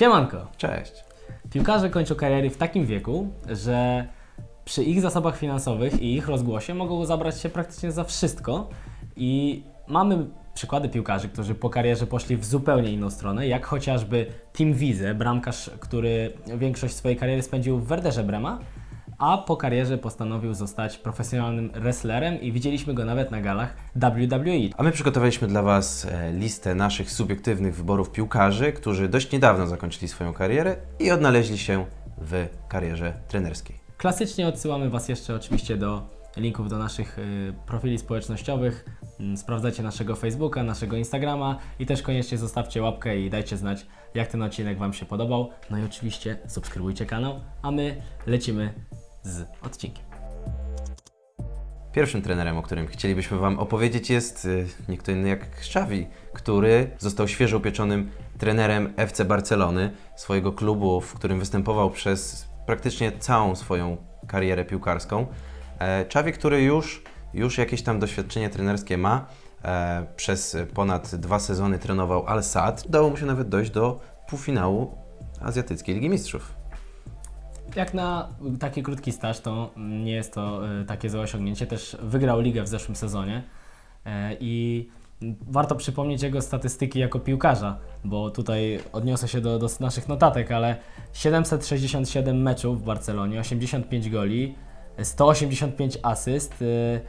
Siemanko! Cześć. Piłkarze kończą kariery w takim wieku, że przy ich zasobach finansowych i ich rozgłosie mogą zabrać się praktycznie za wszystko i mamy przykłady piłkarzy, którzy po karierze poszli w zupełnie inną stronę, jak chociażby Tim Wiese, bramkarz, który większość swojej kariery spędził w Werderze Brema, a po karierze postanowił zostać profesjonalnym wrestlerem i widzieliśmy go nawet na galach WWE. A my przygotowaliśmy dla Was e, listę naszych subiektywnych wyborów piłkarzy, którzy dość niedawno zakończyli swoją karierę i odnaleźli się w karierze trenerskiej. Klasycznie odsyłamy Was jeszcze oczywiście do linków do naszych y, profili społecznościowych. Mm, Sprawdzajcie naszego Facebooka, naszego Instagrama i też koniecznie zostawcie łapkę i dajcie znać, jak ten odcinek Wam się podobał. No i oczywiście subskrybujcie kanał, a my lecimy z odcinkiem. Pierwszym trenerem, o którym chcielibyśmy Wam opowiedzieć jest y, nie kto inny jak Xavi, który został świeżo upieczonym trenerem FC Barcelony, swojego klubu, w którym występował przez praktycznie całą swoją karierę piłkarską. E, Xavi, który już, już jakieś tam doświadczenie trenerskie ma, e, przez ponad dwa sezony trenował Al Sadd, udało mu się nawet dojść do półfinału Azjatyckiej Ligi Mistrzów. Jak na taki krótki staż, to nie jest to y, takie złe osiągnięcie. Też wygrał ligę w zeszłym sezonie e, i warto przypomnieć jego statystyki jako piłkarza, bo tutaj odniosę się do, do naszych notatek, ale 767 meczów w Barcelonie, 85 goli, 185 asyst. y,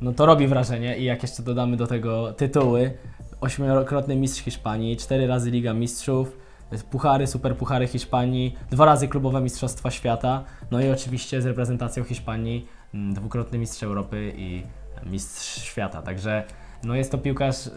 No to robi wrażenie i jak jeszcze dodamy do tego tytuły, ośmiokrotny mistrz Hiszpanii, cztery razy Liga Mistrzów, puchary, superpuchary Hiszpanii, dwa razy klubowe Mistrzostwa Świata, no i oczywiście z reprezentacją Hiszpanii mm, dwukrotny mistrz Europy i mistrz świata. Także no jest to piłkarz y,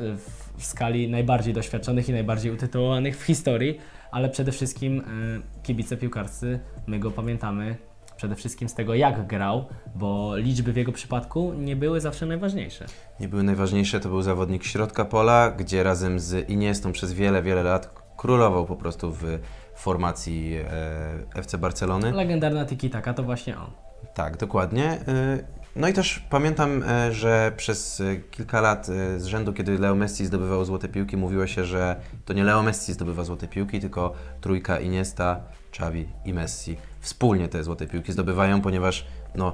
w, skali najbardziej doświadczonych i najbardziej utytułowanych w historii, ale przede wszystkim y, kibice piłkarscy, my go pamiętamy przede wszystkim z tego jak grał, bo liczby w jego przypadku nie były zawsze najważniejsze. Nie były najważniejsze, to był zawodnik środka pola, gdzie razem z Iniestą przez wiele, wiele lat królował po prostu w formacji e, FC Barcelony. Legendarna tiki-taka to właśnie on. Tak, dokładnie. Y, No i też pamiętam, e, że przez e, kilka lat e, z rzędu, kiedy Leo Messi zdobywał złote piłki, mówiło się, że to nie Leo Messi zdobywa złote piłki, tylko trójka Iniesta, Xavi i Messi wspólnie te złote piłki zdobywają, ponieważ no,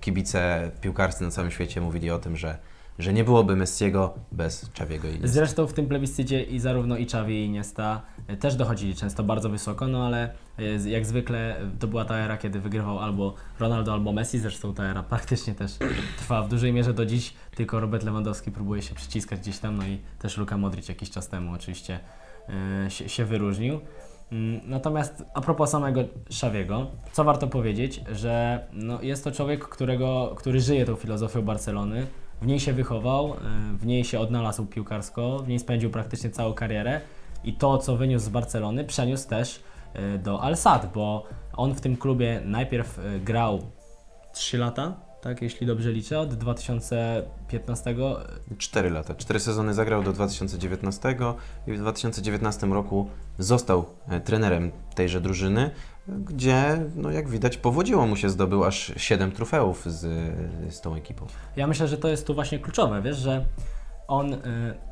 kibice piłkarscy na całym świecie mówili o tym, że, że nie byłoby Messiego bez Xaviego i Iniesta. Zresztą w tym plebiscycie i zarówno i Xavi i Iniesta e, też dochodzili często bardzo wysoko, no ale e, jak zwykle e, to była ta era, kiedy wygrywał albo Ronaldo, albo Messi, zresztą ta era praktycznie też trwa w dużej mierze do dziś, tylko Robert Lewandowski próbuje się przyciskać gdzieś tam, no i też Luka Modric jakiś czas temu oczywiście się, się wyróżnił. Mm, Natomiast a propos samego Xaviego, co warto powiedzieć, że no, jest to człowiek, którego, który żyje tą filozofią Barcelony, w niej się wychował, y, w niej się odnalazł piłkarsko, w niej spędził praktycznie całą karierę i to, co wyniósł z Barcelony, przeniósł też y, do Al Sadd, bo on w tym klubie najpierw y, grał 3 lata, tak, jeśli dobrze liczę, od 2015 Cztery lata. Cztery sezony zagrał do 2019 i w 2019 roku został e, trenerem tejże drużyny, gdzie, no jak widać, powodziło mu się, zdobył aż 7 trofeów z, z tą ekipą. Ja myślę, że to jest tu właśnie kluczowe, wiesz, że on y,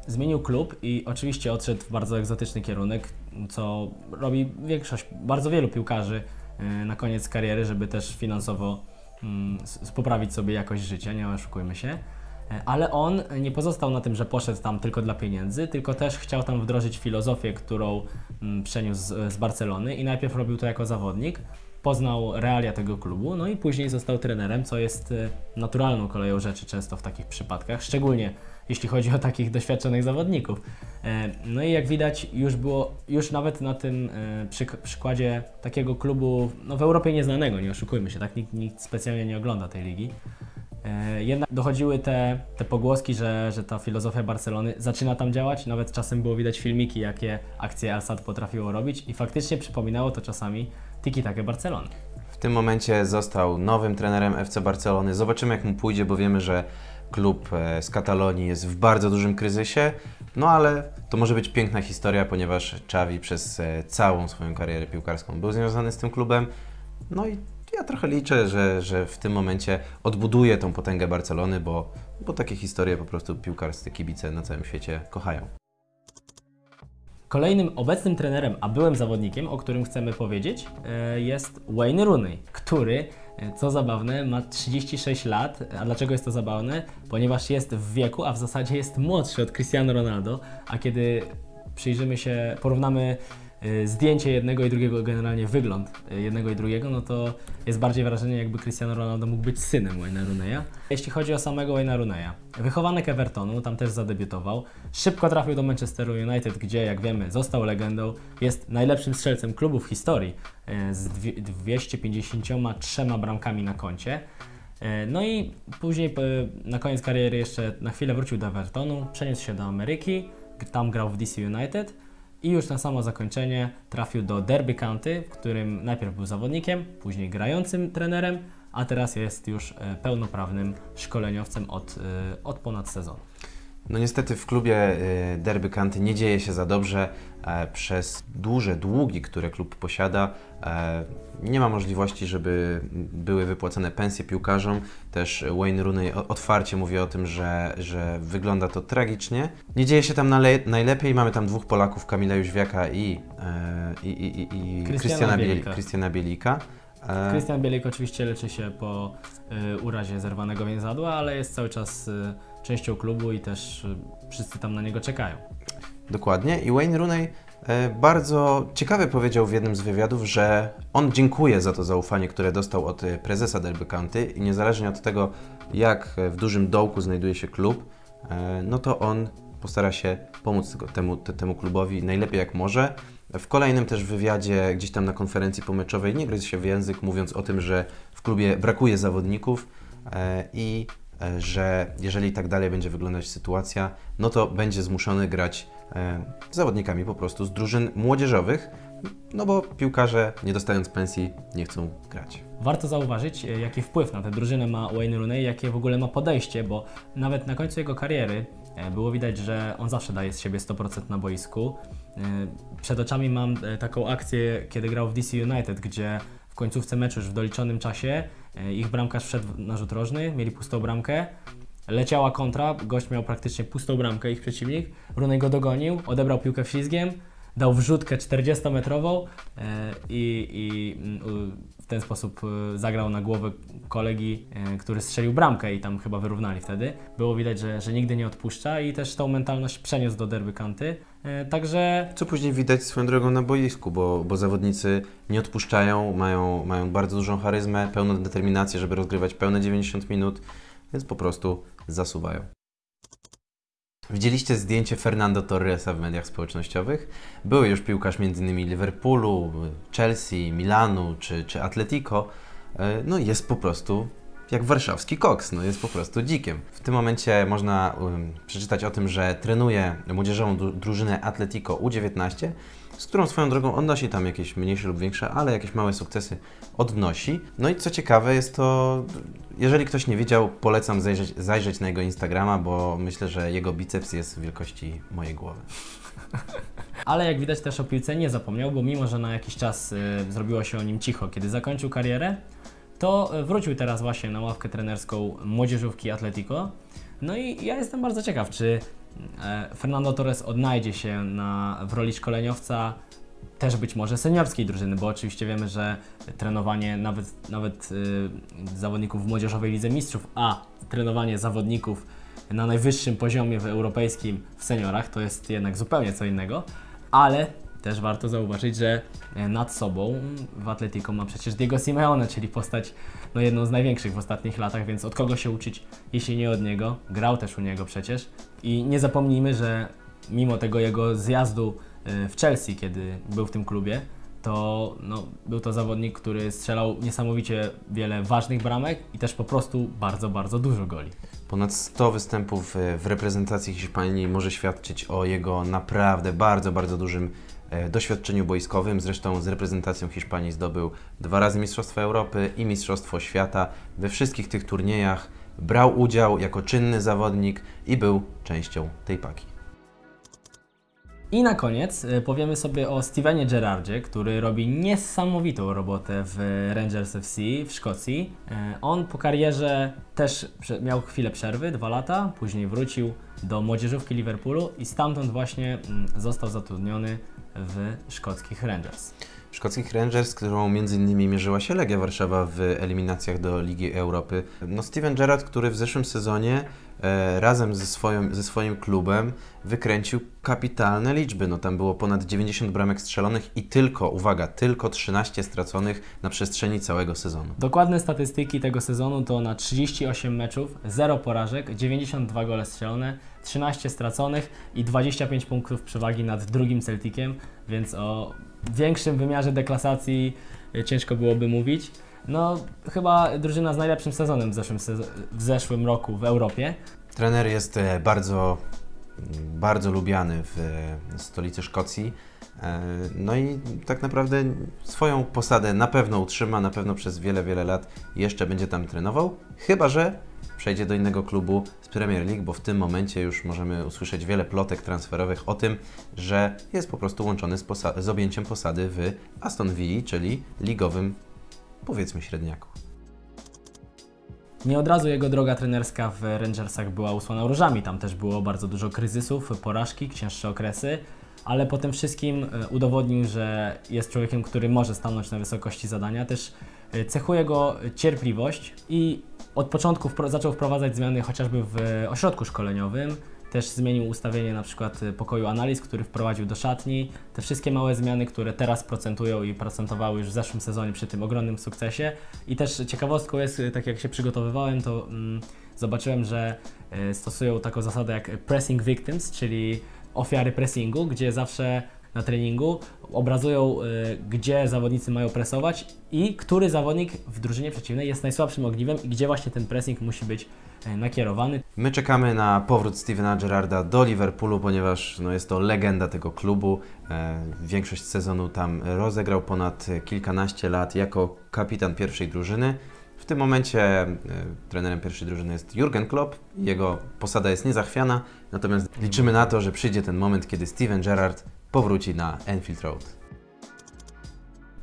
zmienił klub i oczywiście odszedł w bardzo egzotyczny kierunek, co robi większość, bardzo wielu piłkarzy y, na koniec kariery, żeby też finansowo s- poprawić sobie jakość życia, nie oszukujmy się. Ale on nie pozostał na tym, że poszedł tam tylko dla pieniędzy, tylko też chciał tam wdrożyć filozofię, którą mm, przeniósł z, Barcelony i najpierw robił to jako zawodnik, poznał realia tego klubu, no i później został trenerem, co jest e, naturalną koleją rzeczy często w takich przypadkach, szczególnie jeśli chodzi o takich doświadczonych zawodników. E, No i jak widać, już było, już nawet na tym e, przyk- przykładzie takiego klubu no w Europie nieznanego, nie oszukujmy się, tak nikt, nikt specjalnie nie ogląda tej ligi. E, Jednak dochodziły te, te pogłoski, że, że ta filozofia Barcelony zaczyna tam działać. Nawet czasem było widać filmiki, jakie akcje Al Sadd potrafiło robić i faktycznie przypominało to czasami tiki-takę Barcelony. W tym momencie został nowym trenerem FC Barcelony. Zobaczymy, jak mu pójdzie, bo wiemy, że klub e, z Katalonii jest w bardzo dużym kryzysie. No ale to może być piękna historia, ponieważ Xavi przez e, całą swoją karierę piłkarską był związany z tym klubem. No i ja trochę liczę, że, że w tym momencie odbuduje tą potęgę Barcelony, bo, bo takie historie po prostu piłkarscy kibice na całym świecie kochają. Kolejnym obecnym trenerem, a byłym zawodnikiem, o którym chcemy powiedzieć, e, jest Wayne Rooney, który, e, co zabawne, ma 36 lat. A dlaczego jest to zabawne? Ponieważ jest w wieku, a w zasadzie jest młodszy od Cristiano Ronaldo, a kiedy przyjrzymy się, porównamy zdjęcie jednego i drugiego, generalnie wygląd y, jednego i drugiego, no to jest bardziej wrażenie, jakby Cristiano Ronaldo mógł być synem Wayne'a Rooneya. Jeśli chodzi o samego Wayne'a Rooneya, wychowanek Evertonu, tam też zadebiutował, szybko trafił do Manchesteru United, gdzie, jak wiemy, został legendą, jest najlepszym strzelcem klubu w historii y, z dwie- 253 bramkami na koncie. No i później na koniec kariery jeszcze na chwilę wrócił do Evertonu, przeniósł się do Ameryki, tam grał w DC United i już na samo zakończenie trafił do Derby County, w którym najpierw był zawodnikiem, później grającym trenerem, a teraz jest już e, pełnoprawnym szkoleniowcem od, e, od ponad sezonu. No niestety w klubie y, Derby County nie dzieje się za dobrze. E, Przez duże długi, które klub posiada, e, nie ma możliwości, żeby były wypłacane pensje piłkarzom. Też Wayne Rooney otwarcie mówi o tym, że, że wygląda to tragicznie. Nie dzieje się tam najlepiej. Mamy tam dwóch Polaków, Kamila Jóźwiaka i, e, i, i, i, i Krystiana Krystiana Bieli- Bielika. Krystiana Bielika. Krystian Bielik oczywiście leczy się po urazie zerwanego więzadła, ale jest cały czas częścią klubu i też y, wszyscy tam na niego czekają. Dokładnie. I Wayne Rooney e, bardzo ciekawie powiedział w jednym z wywiadów, że on dziękuje za to zaufanie, które dostał od e, prezesa Derby County i niezależnie od tego, jak e, w dużym dołku znajduje się klub, no to on postara się pomóc temu, te, temu klubowi najlepiej jak może. W kolejnym też wywiadzie, gdzieś tam na konferencji pomeczowej, nie gryzł się w język, mówiąc o tym, że w klubie brakuje zawodników i że jeżeli tak dalej będzie wyglądać sytuacja, no to będzie zmuszony grać e, zawodnikami po prostu z drużyn młodzieżowych, no bo piłkarze, nie dostając pensji, nie chcą grać. Warto zauważyć, e, jaki wpływ na tę drużynę ma Wayne Rooney, jakie w ogóle ma podejście, bo nawet na końcu jego kariery e, było widać, że on zawsze daje z siebie 100% na boisku. E, Przed oczami mam e, taką akcję, kiedy grał w DC United, gdzie końcówce meczu już w doliczonym czasie e, ich bramkarz wszedł na rzut rożny, mieli pustą bramkę. Leciała kontra, gość miał praktycznie pustą bramkę, ich przeciwnik. Rooney go dogonił, odebrał piłkę ślizgiem, dał wrzutkę 40-metrową e, i, i mm, ten sposób e, zagrał na głowę kolegi, e, który strzelił bramkę i tam chyba wyrównali wtedy. Było widać, że, że nigdy nie odpuszcza i też tą mentalność przeniósł do derby County. E, Także Co później widać swoją drogą na boisku, bo, bo zawodnicy nie odpuszczają, mają, mają bardzo dużą charyzmę, pełną determinację, żeby rozgrywać pełne 90 minut, więc po prostu zasuwają. Widzieliście zdjęcie Fernando Torresa w mediach społecznościowych? Był już piłkarz m.in. Liverpoolu, Chelsea, Milanu czy, czy Atletico. E, No jest po prostu jak warszawski koks, no jest po prostu dzikiem. W tym momencie można um, przeczytać o tym, że trenuje młodzieżową dru- drużynę Atletico U19, z którą swoją drogą odnosi tam jakieś mniejsze lub większe, ale jakieś małe sukcesy odnosi. No i co ciekawe jest to, jeżeli ktoś nie widział, polecam zajrzeć, zajrzeć na jego Instagrama, bo myślę, że jego biceps jest wielkości mojej głowy. Ale jak widać też o piłce nie zapomniał, bo mimo, że na jakiś czas y, zrobiło się o nim cicho, kiedy zakończył karierę, to y, wrócił teraz właśnie na ławkę trenerską młodzieżówki Atletico. No i ja jestem bardzo ciekaw, czy e, Fernando Torres odnajdzie się na, w roli szkoleniowca też być może seniorskiej drużyny, bo oczywiście wiemy, że trenowanie nawet, nawet y, zawodników w młodzieżowej lidze mistrzów, a trenowanie zawodników na najwyższym poziomie w europejskim w seniorach to jest jednak zupełnie co innego, ale też warto zauważyć, że e, nad sobą w Atletico ma przecież Diego Simeone, czyli postać no, jedną z największych w ostatnich latach, więc od kogo się uczyć, jeśli nie od niego. Grał też u niego przecież. I nie zapomnijmy, że mimo tego jego zjazdu e, w Chelsea, kiedy był w tym klubie, to no, był to zawodnik, który strzelał niesamowicie wiele ważnych bramek i też po prostu bardzo, bardzo dużo goli. Ponad 100 występów e, w reprezentacji Hiszpanii może świadczyć o jego naprawdę bardzo, bardzo dużym doświadczeniu boiskowym. Zresztą z reprezentacją Hiszpanii zdobył dwa razy Mistrzostwo Europy i Mistrzostwo Świata. We wszystkich tych turniejach brał udział jako czynny zawodnik i był częścią tej paki. I na koniec y, powiemy sobie o Stevenie Gerrardzie, który robi niesamowitą robotę w Rangers FC w Szkocji. Y, On po karierze też miał chwilę przerwy, dwa lata, później wrócił do młodzieżówki Liverpoolu i stamtąd właśnie mm, został zatrudniony w szkockich Rangers. Szkockich Rangers, którą między innymi mierzyła się Legia Warszawa w eliminacjach do Ligi Europy. No Steven Gerrard, który w zeszłym sezonie razem ze, swoim, ze swoim klubem wykręcił kapitalne liczby. No tam było ponad 90 bramek strzelonych i tylko, uwaga, tylko 13 straconych na przestrzeni całego sezonu. Dokładne statystyki tego sezonu to na 38 meczów, 0 porażek, 92 gole strzelone, 13 straconych i 25 punktów przewagi nad drugim Celticiem, więc o większym wymiarze deklasacji ciężko byłoby mówić. No, chyba drużyna z najlepszym sezonem w zeszłym, sez- w zeszłym roku w Europie. Trener jest e, bardzo, bardzo lubiany w e, stolicy Szkocji. E, No i tak naprawdę swoją posadę na pewno utrzyma, na pewno przez wiele, wiele lat jeszcze będzie tam trenował, chyba że przejdzie do innego klubu z Premier League, bo w tym momencie już możemy usłyszeć wiele plotek transferowych o tym, że jest po prostu łączony z, z objęciem posady w Aston Villa, czyli ligowym, powiedzmy, średniaku. Nie od razu jego droga trenerska w Rangersach była usłana różami. Tam też było bardzo dużo kryzysów, porażki, cięższe okresy, ale po tym wszystkim e, udowodnił, że jest człowiekiem, który może stanąć na wysokości zadania. Też e, cechuje go cierpliwość i od początku wpro- zaczął wprowadzać zmiany chociażby w ośrodku szkoleniowym. Też zmienił ustawienie na przykład e, pokoju analiz, który wprowadził do szatni. Te wszystkie małe zmiany, które teraz procentują i procentowały już w zeszłym sezonie przy tym ogromnym sukcesie. I też ciekawostką jest, e, tak jak się przygotowywałem, to mm, zobaczyłem, że e, stosują taką zasadę jak pressing victims, czyli ofiary pressingu, gdzie zawsze na treningu obrazują, e, gdzie zawodnicy mają presować i który zawodnik w drużynie przeciwnej jest najsłabszym ogniwem i gdzie właśnie ten pressing musi być e, nakierowany. My czekamy na powrót Stevena Gerrarda do Liverpoolu, ponieważ no, jest to legenda tego klubu. E, większość sezonu tam rozegrał ponad kilkanaście lat jako kapitan pierwszej drużyny. W tym momencie e, trenerem pierwszej drużyny jest Jurgen Klopp. Jego posada jest niezachwiana, natomiast liczymy na to, że przyjdzie ten moment, kiedy Steven Gerrard powróci na Enfield Road.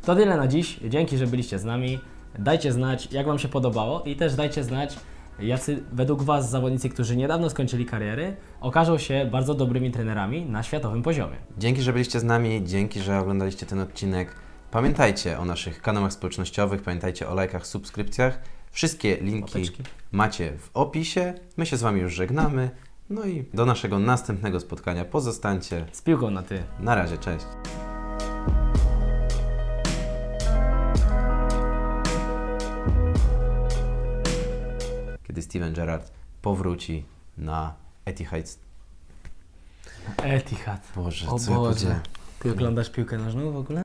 To tyle na dziś. Dzięki, że byliście z nami. Dajcie znać, jak Wam się podobało i też dajcie znać, jacy według Was zawodnicy, którzy niedawno skończyli kariery, okażą się bardzo dobrymi trenerami na światowym poziomie. Dzięki, że byliście z nami, dzięki, że oglądaliście ten odcinek. Pamiętajcie o naszych kanałach społecznościowych, pamiętajcie o lajkach, subskrypcjach. Wszystkie linki Łapeczki. macie w opisie. My się z Wami już żegnamy. No i do naszego następnego spotkania pozostańcie. Z piłką na Ty. Na razie, cześć. Kiedy Steven Gerrard powróci na Etihad. Etihad. Boże, O co ja Boże. powiedziałem? Ty oglądasz piłkę nożną w ogóle?